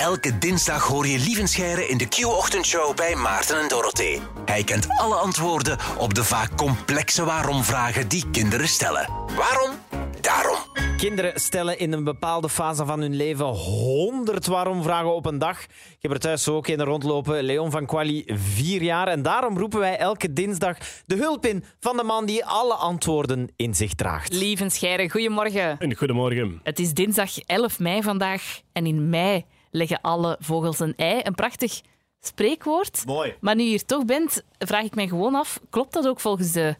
Elke dinsdag hoor je Lievenscheire in de Q-ochtendshow bij Maarten en Dorothee. Hij kent alle antwoorden op de vaak complexe waarom-vragen die kinderen stellen. Waarom? Daarom. Kinderen stellen in een bepaalde fase van hun leven honderd waarom-vragen op een dag. Ik heb er thuis ook in rondlopen. Leon van Quali, vier jaar. En daarom roepen wij elke dinsdag de hulp in van de man die alle antwoorden in zich draagt. Lieve Scheire, goedemorgen. En goedemorgen. Het is dinsdag 11 mei vandaag en in mei leggen alle vogels een ei. Een prachtig spreekwoord. Mooi. Maar nu je hier toch bent, vraag ik mij gewoon af, klopt dat ook volgens de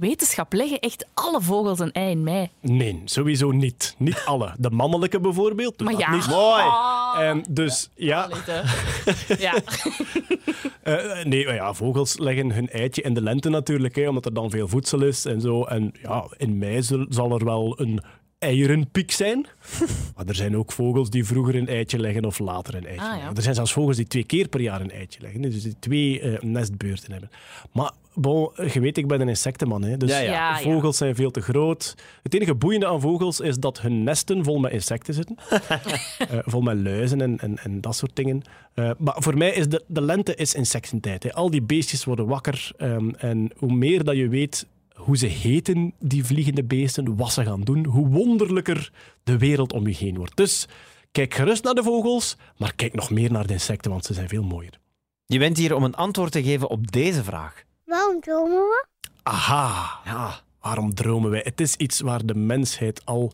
wetenschap? Leggen echt alle vogels een ei in mei? Nee, sowieso niet. Niet alle. De mannelijke bijvoorbeeld. doet Maar dat ja. Niet. Mooi. En dus ja, ja. eh, nee, maar ja, vogels leggen hun eitje in de lente natuurlijk, hè, omdat er dan veel voedsel is en zo. En ja, in mei zal er wel een eierenpiek zijn. maar er zijn ook vogels die vroeger een eitje leggen of later een eitje Ah, ja. leggen. Er zijn zelfs vogels die twee keer per jaar een eitje leggen. Dus die twee eh, nestbeurten hebben. Maar bon, je weet, ik ben een insectenman. Hè, dus Ja, ja. Ja, ja. vogels zijn veel te groot. Het enige boeiende aan vogels is dat hun nesten vol met insecten zitten. Eh, vol met luizen en, en, en dat soort dingen. Eh, maar voor mij is de, de lente is insectentijd. Hè. Al die beestjes worden wakker. ehm, en hoe meer dat je weet hoe ze heten, die vliegende beesten, wat ze gaan doen, hoe wonderlijker de wereld om je heen wordt. Dus kijk gerust naar de vogels, maar kijk nog meer naar de insecten, want ze zijn veel mooier. Je bent hier om een antwoord te geven op deze vraag. Waarom dromen we? Aha, Ja. waarom dromen wij? Het is iets waar de mensheid al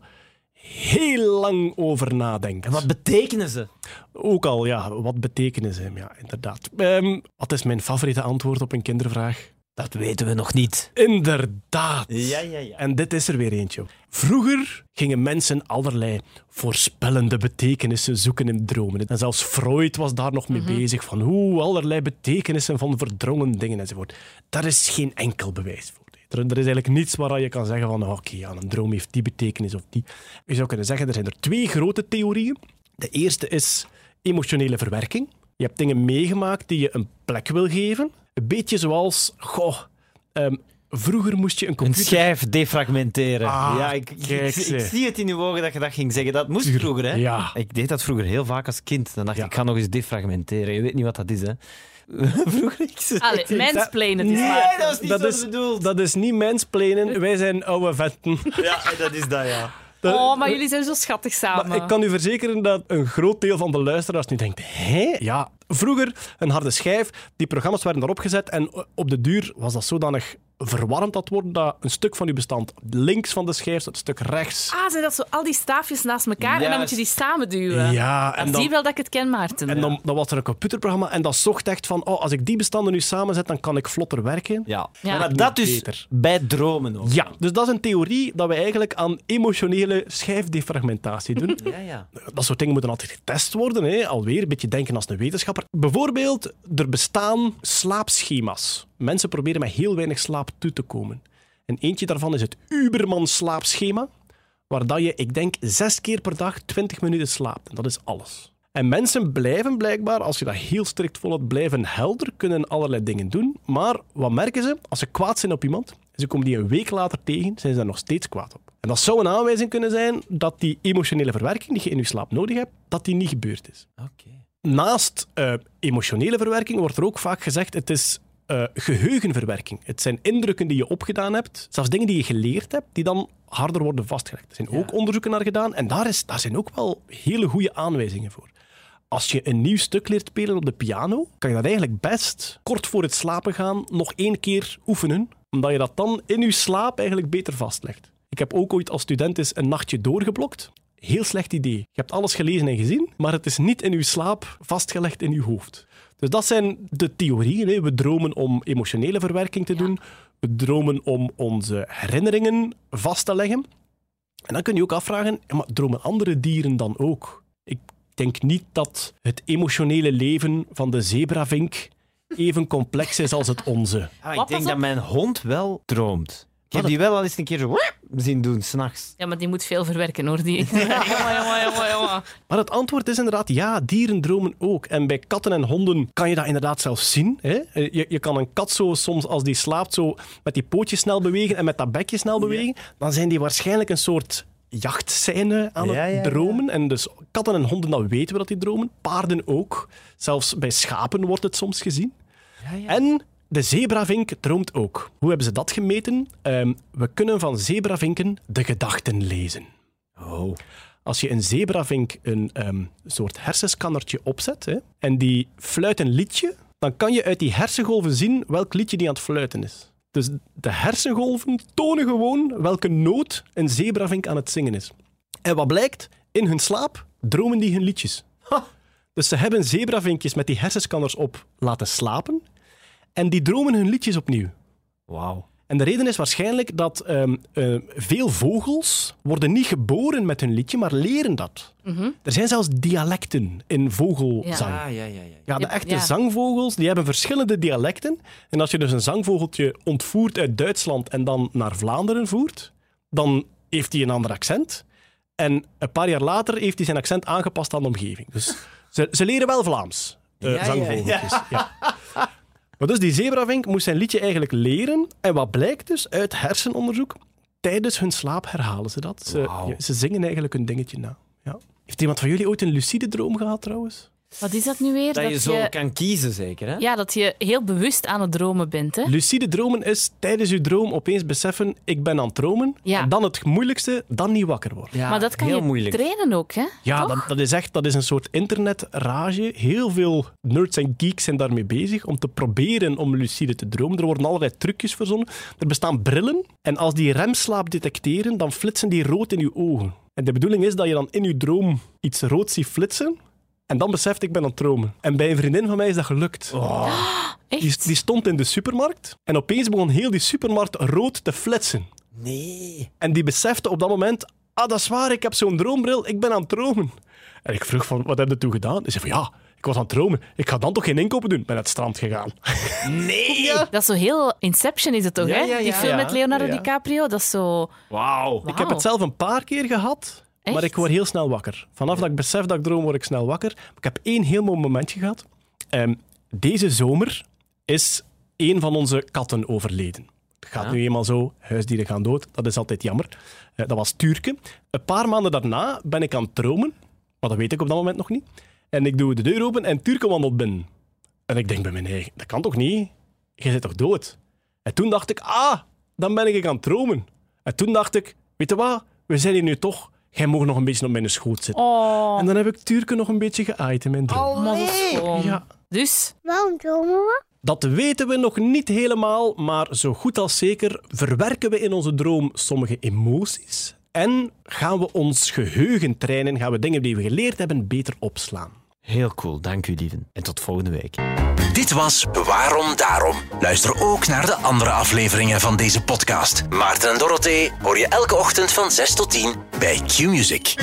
heel lang over nadenkt. En wat betekenen ze? Ook al, ja, wat betekenen ze? Ja, inderdaad. Ehm, wat is mijn favoriete antwoord op een kindervraag? Dat weten we nog niet. Inderdaad. Ja, ja, ja. En dit is er weer eentje. Vroeger gingen mensen allerlei voorspellende betekenissen zoeken in dromen. En zelfs Freud was daar nog mee bezig van hoe allerlei betekenissen van verdrongen dingen enzovoort. Daar is geen enkel bewijs voor. Er, is eigenlijk niets waar je kan zeggen van oké, ja, een droom heeft die betekenis of die. Je zou kunnen zeggen, er zijn er twee grote theorieën. De eerste is emotionele verwerking. Je hebt dingen meegemaakt die je een plek wil geven. Een beetje zoals, goh, ehm, vroeger moest je een Een computer... schijf defragmenteren. Ah, ja, ik, ik, kijk, ik, ik zeg. zie het in uw ogen dat je dat ging zeggen. Dat moest vroeger, hè? Ja. Ik deed dat vroeger heel vaak als kind. Dan dacht Ja. ik, ik ga nog eens defragmenteren. Je weet niet wat dat is, hè? vroeger, ik Allee, mansplainen het is Nee, maar. dat is niet dat zo is, bedoeld. dat is niet mensplanen, wij zijn oude vetten. Ja, dat is dat, ja. Oh, maar jullie zijn zo schattig samen. Maar ik kan u verzekeren dat een groot deel van de luisteraars nu denkt: hé? Ja, vroeger een harde schijf, die programma's werden erop gezet en op de duur was dat zodanig verwarmd dat worden dat een stuk van uw bestand links van de schijf staat, een stuk rechts. Ah, zijn dat zo al die staafjes naast elkaar en dan moet je die samen duwen? Ja, en Dan zie je wel dat ik het ken, Maarten. En dan, dan was er een computerprogramma en dat zocht echt van: oh, als ik die bestanden nu samenzet, dan kan ik vlotter werken. Ja. Ja. Maar dat dus Beter. bij dromen ook. Ja, dus dat is een theorie dat we eigenlijk aan emotionele schijfdefragmentatie doen. Ja, ja. Dat soort dingen moeten altijd getest worden. Hè. Alweer een beetje denken als een wetenschapper. Bijvoorbeeld, er bestaan slaapschema's. Mensen proberen met heel weinig slaap toe te komen. En eentje daarvan is het Uberman slaapschema, waar dat je, ik denk, zes keer per dag 20 minuten slaapt. En dat is alles. En mensen blijven blijkbaar, als je dat heel strikt volhoudt, blijven helder, kunnen allerlei dingen doen. Maar wat merken ze? Als ze kwaad zijn op iemand, en ze komen die een week later tegen, zijn ze daar nog steeds kwaad op. En dat zou een aanwijzing kunnen zijn dat die emotionele verwerking die je in je slaap nodig hebt, dat die niet gebeurd is. Oké. Naast eh, emotionele verwerking wordt er ook vaak gezegd, het is eh, geheugenverwerking. Het zijn indrukken die je opgedaan hebt, zelfs dingen die je geleerd hebt, die dan harder worden vastgelegd. Er zijn ook onderzoeken naar gedaan en daar, is, daar zijn ook wel hele goede aanwijzingen voor. Als je een nieuw stuk leert spelen op de piano, kan je dat eigenlijk best kort voor het slapen gaan nog één keer oefenen, omdat je dat dan in je slaap eigenlijk beter vastlegt. Ik heb ook ooit als student eens een nachtje doorgeblokt. Heel slecht idee. Je hebt alles gelezen en gezien, maar het is niet in uw slaap vastgelegd in uw hoofd. Dus dat zijn de theorieën. hè. We dromen om emotionele verwerking te doen. We dromen om onze herinneringen vast te leggen. En dan kun je ook afvragen, ja, maar dromen andere dieren dan ook? Ik denk niet dat het emotionele leven van de zebravink even complex is als het onze. Ah, ik denk dat mijn hond wel droomt. Ik heb die wel al eens een keer zo zien doen, s'nachts. Ja, maar die moet veel verwerken, hoor. Die... jongen, jongen, jongen. Maar het antwoord is inderdaad ja, dieren dromen ook. En bij katten en honden kan je dat inderdaad zelfs zien. Hè? Je, je kan een kat zo soms, als die slaapt, zo met die pootjes snel bewegen en met dat bekje snel bewegen. Dan zijn die waarschijnlijk een soort jachtscène aan Ja, het ja, ja. dromen. En dus katten en honden, dat weten we dat die dromen. Paarden ook. Zelfs bij schapen wordt het soms gezien. En de zebravink droomt ook. Hoe hebben ze dat gemeten? Ehm, we kunnen van zebravinken de gedachten lezen. Oh. Als je een zebravink een ehm, soort hersenscannertje opzet hè, en die fluit een liedje, dan kan je uit die hersengolven zien welk liedje die aan het fluiten is. Dus de hersengolven tonen gewoon welke noot een zebravink aan het zingen is. En wat blijkt? In hun slaap dromen die hun liedjes. Dus ze hebben zebravinkjes met die hersenscanners op laten slapen en die dromen hun liedjes opnieuw. Wauw. En de reden is waarschijnlijk dat ehm, eh, veel vogels worden niet geboren met hun liedje, maar leren dat. Er zijn zelfs dialecten in vogelzang. Ja. Ah, ja, ja, ja. Ja, de echte ja. zangvogels die hebben verschillende dialecten. En als je dus een zangvogeltje ontvoert uit Duitsland en dan naar Vlaanderen voert, dan heeft hij een ander accent. En een paar jaar later heeft hij zijn accent aangepast aan de omgeving. Dus ze, ze leren wel Vlaams, de Ja, ja, zangvogeltjes. Ja. Maar dus die zebravink moest zijn liedje eigenlijk leren. En wat blijkt dus uit hersenonderzoek? Tijdens hun slaap herhalen ze dat. Ze, ze zingen eigenlijk hun dingetje na. Ja. Heeft iemand van jullie ooit een lucide droom gehad trouwens? Wat is dat nu weer? Dat je zo kan kiezen, zeker, hè? Ja, dat je heel bewust aan het dromen bent. Hè? Lucide dromen is tijdens je droom opeens beseffen, ik ben aan het dromen. Ja. En dan het moeilijkste, dan niet wakker worden. Ja, maar dat kan heel je moeilijk. trainen ook, hè? Ja, dat, dat is echt dat is een soort internetrage. Heel veel nerds en geeks zijn daarmee bezig om te proberen om lucide te dromen. Er worden allerlei trucjes verzonnen. Er bestaan brillen en als die remslaap detecteren, dan flitsen die rood in je ogen. En de bedoeling is dat je dan in je droom iets rood ziet flitsen en dan beseft ik ben aan het dromen. En bij een vriendin van mij is dat gelukt. Echt? Die, die stond in de supermarkt en opeens begon heel die supermarkt rood te flitsen. Nee. En die besefte op dat moment, ah, dat is waar, ik heb zo'n droombril, ik ben aan het dromen. En ik vroeg van, wat heb je toen gedaan? Hij zei van, ja, ik was aan het dromen. Ik ga dan toch geen inkopen doen? Ik ben naar het strand gegaan. Nee. Dat is zo heel Inception is het toch, Ja, hè? ja, Die ja. film met Leonardo ja. DiCaprio, dat is zo... Wauw. Ik heb het zelf een paar keer gehad, maar ik word heel snel wakker. Vanaf dat ik besef dat ik droom, word ik snel wakker. Ik heb één heel mooi momentje gehad. Ehm, deze zomer is één van onze katten overleden. Het gaat Ja. nu eenmaal zo, huisdieren gaan dood, dat is altijd jammer. Eh, dat was Turke. Een paar maanden daarna ben ik aan het dromen, maar dat weet ik op dat moment nog niet. En ik doe de deur open en Turke wandelt binnen. En ik denk bij mijn eigen, dat kan toch niet? Je zit toch dood? En toen dacht ik, ah, dan ben ik aan het dromen. En toen dacht ik, weet je wat, we zijn hier nu toch, jij mag nog een beetje op mijn schoot zitten. Oh, En dan heb ik Turke nog een beetje geaaid in mijn droom. gewoon- Ja. Dus, Waarom dromen we? Dat weten we nog niet helemaal, maar zo goed als zeker verwerken we in onze droom sommige emoties en gaan we ons geheugen trainen, gaan we dingen die we geleerd hebben beter opslaan. Heel cool, dank u, lieven. En tot volgende week. Dit was Waarom Daarom. Luister ook naar de andere afleveringen van deze podcast. Maarten en Dorothee hoor je elke ochtend van 6 tot 10 bij Q-Music.